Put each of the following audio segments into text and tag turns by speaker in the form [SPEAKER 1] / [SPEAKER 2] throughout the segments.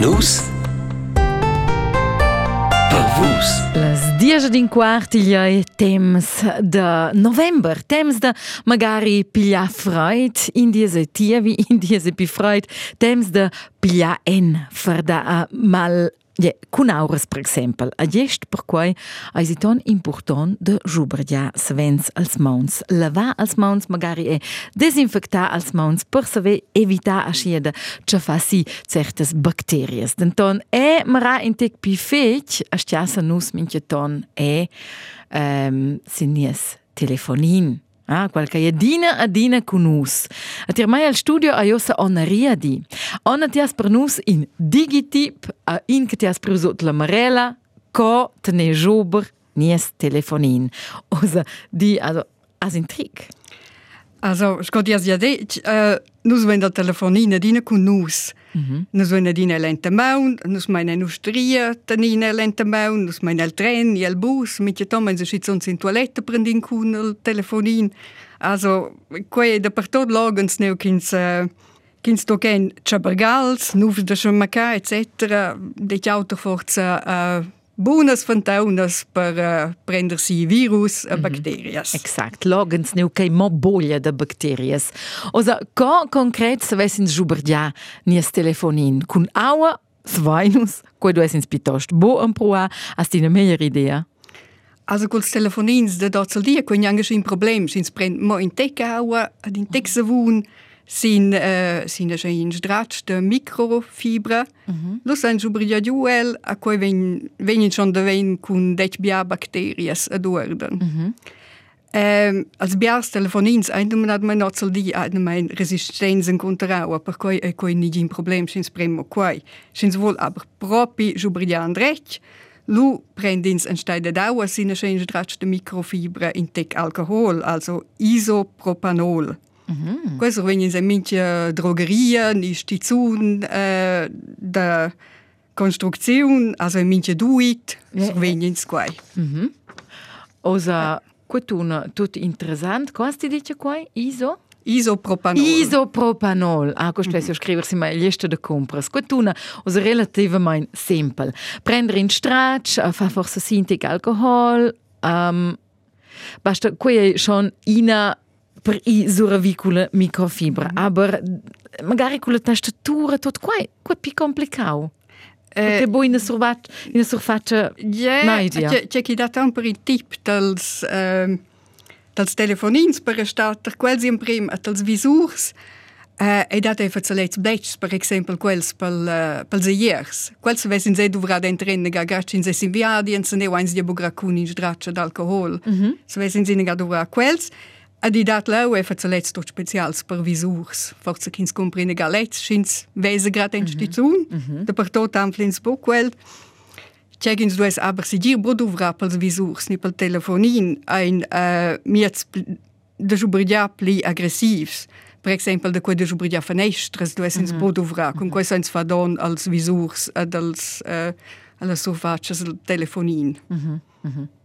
[SPEAKER 1] vus.
[SPEAKER 2] Les 10 din quart il è temps de november, temps de magari piglia freud, in diese tievi, in diese pi freud, temps de piglia en, fer da mal Ja, con aures, per exempel. A gest per quai è ton important de juberdia svens als mauns. Lavar als mauns magari e desinfectar als mauns per saver evitar a schiede ce fa si certes bacterias. Denton e mara in tec pi fech a stiasa nus minche ton e um, sinies telefonin. Ah, qualche adina adina con nus. A tir mai al studio a josa ona riadi. Ona tias per nus in digitip a in che tias prusot la marella co tene jober nies telefonin. Osa di also as in trick.
[SPEAKER 3] Also, ich kann dir ja dit, uh, nus wenn der telefonine dine kun nus. -hmm. Nus wenn dine lente maun, nus meine industria tenine lente maun, nus meine el tren, el bus, mit je tom se schit uns in toilette prendin kun el telefonin. Also, quei de per tot logens neu kins uh, kins to ken chabergals, nus de schmaka etc. De auto forza uh, buonas fantaunas per uh, prendersi virus e mm -hmm. bacterias.
[SPEAKER 2] Exakt, logens neu kei mo bolja de bacterias. Osa, co concret se vesins juberdia nies telefonin, kun aua svainus, quai du esins pitost bo am proa, as dina meilleure idea?
[SPEAKER 3] Also culs telefonins de dort sol dia, quai anche un problem, sins prend mo in tecca aua, ad in tecca savun, sin uh, sin ein stratsch de microfibra mm -hmm. lo san subria duel a quei ven ven schon de ven cun dec bia bacterias ad orden mm -hmm. um, als biars telefonins ein hat mein not di ein mein resistenzen contra per quei e quei ni un problem sins primo quei sins wohl aber propi jubrian recht Lu prendins en steide dauer sinne stratsch de microfibra in tec alcohol also isopropanol Mm-hmm. Questo vengono in minchia drogheria, istituzioni eh, da costruzione, also in minchia duit, yeah. so vengono qua.
[SPEAKER 2] Mm-hmm. Osa, quetuna tut interessant, cosa ti dice qua? Iso?
[SPEAKER 3] Isopropanol.
[SPEAKER 2] Isopropanol. Ah, questo mm -hmm. scriversi mai lista de compras. Quetuna osa relativamente simpel. Prendere in straccia, fa forse sintic alcohol, um, basta, qui è schon ina per i suravicula microfibra, mm aber magari con la tastatura tot quai, quai più complicato. Eh, voi in in surfaccia
[SPEAKER 3] yeah. C'è chi dà tanto i tip dels uh, dels telefonins per starter quels in prim at dels visurs uh, e dat even zelets blets per exempel quels pel uh, pels iers. Quels vesin se duvra d'entrenne ga gacin se sin viadi en se ne wains di bugracun in straccia d'alcohol. Mm -hmm. Se vesin sin ga duvra quels A di dat lau e zuletzt tot specials per visurs. Forse kins comprine galets, schins wese grad instituzun, mm -hmm. de per tot amflins bokwel. Tjegins dues aber si dir broduvra pels visurs, ni pel telefonin, ein uh, miets de jubridia pli aggressivs. Per exempel de quei de jubridia fenestres dues ins mm -hmm. broduvra, con quei sens fadon als visurs ed als uh, alla surfaces telefonin. Mm -hmm. Mm -hmm.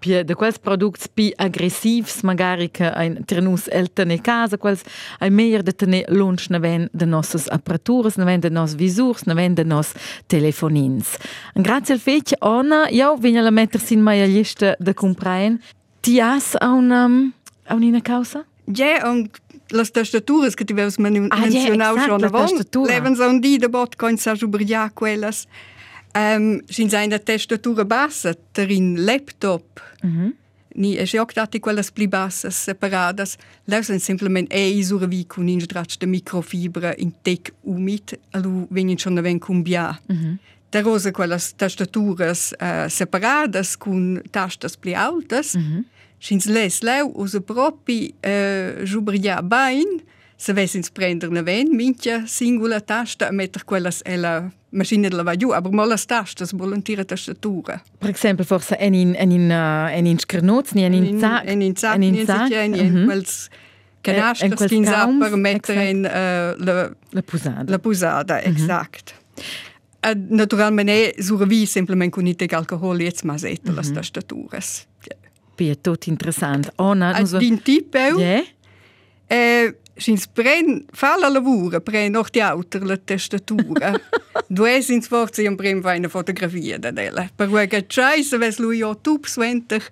[SPEAKER 2] Pie da quels products pi aggressivs, magari che ein trenus el tene casa, quels ein meier de tene lunch neven de nossas apparaturas, neven de nos visurs, neven de nos telefonins. En grazie al fece, Anna, io vengo a mettersi in maia lista da compraen. Ti has a un, um, a un'ina causa?
[SPEAKER 3] Già, un las tastaturas che ti avevo menzionato ah, yeah, schon avant, levens a un di de bot, coins a giubrià quellas. Ah, Um, sin seine Tastatur bassa, terin laptop. -hmm. Ni è già dati quelle pli basse separate. Lei sono semplicemente e isura vi con in straccio de microfibra in tec umid, allo vengono schon ven cumbia. -hmm. Da rosa quelle tastaturas uh, separate con tastas pli altas. -hmm. Sin les leu usa propi uh, jubria bain, se vesins prender na ven, mincha singula tasta a metter quellas ella Maschine de lavaggiù, aber mal las tastas volontiere tastatura.
[SPEAKER 2] Per esempio, forse en in en in uh, en in scrnoz, ni en in zac,
[SPEAKER 3] en in zac, en in zac, en in quels canasters che per mettere in uh, la
[SPEAKER 2] la.
[SPEAKER 3] La pusada, mm -hmm. exact. Uh, naturalmente survi semplicemente con alcohol jetzt ma set mm -hmm. las tastaturas.
[SPEAKER 2] Pia tot interessant. Ona,
[SPEAKER 3] also din tipo.
[SPEAKER 2] Yeah.
[SPEAKER 3] Eh, Schins pren fa la lavura, pren noch die Autor la testatura. Due sins forza un prim fa una fotografia da della. Per cui che c'è se ves lui YouTube sventer,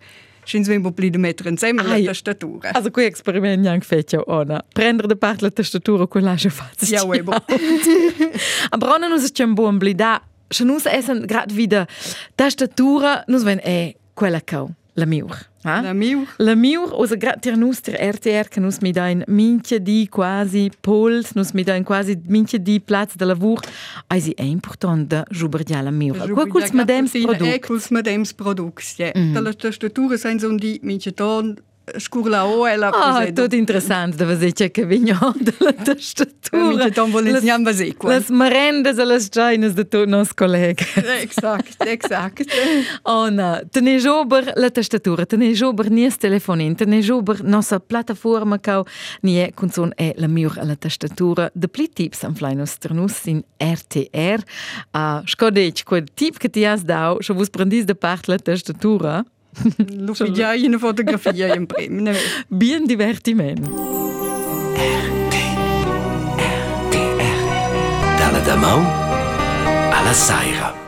[SPEAKER 3] schins vem po pli de mettere insieme la
[SPEAKER 2] Ai.
[SPEAKER 3] testatura.
[SPEAKER 2] Also qui experiment anche fetio ona. Prendere da parte la tastatura con la faccia.
[SPEAKER 3] Ja, uebo.
[SPEAKER 2] Aber auch nus c'è un buon blida. Se nus essen grad wieder tastatura, nus ven è quella cau, la miur. Ha?
[SPEAKER 3] La miu.
[SPEAKER 2] La miur, osa grad ter nus ter RTR, che nus mi dain minche di quasi pols, nus mi dain quasi minche di plaz de lavur. Eisi è important da juberdia la miur. Qua culs madems
[SPEAKER 3] E
[SPEAKER 2] product.
[SPEAKER 3] culs madems product, ja. Da la testatura sein so di minche ton škurla oela.
[SPEAKER 2] Ah, oh, tudi interesant, da vas eče kavinjo, da la tastatura.
[SPEAKER 3] Mi će tam
[SPEAKER 2] volim
[SPEAKER 3] s njam baziku.
[SPEAKER 2] Las merende za las čajnes da to nos kolega.
[SPEAKER 3] Exakt, exakt.
[SPEAKER 2] Ona, te ne žober la tastatura, te ne žober nije s telefonin, te ne žober nosa plataforma kao nije koncon e la miur la tastatura. Da pli tip sam flajno strnus in RTR. A, škodeč, ko je tip, ki ti jaz dal, še vos prendis da part la tastatura,
[SPEAKER 3] Lo figliai una fotografia in prima.
[SPEAKER 2] Bien divertimento.
[SPEAKER 1] RT, RTR. Dalla Damau alla Saira.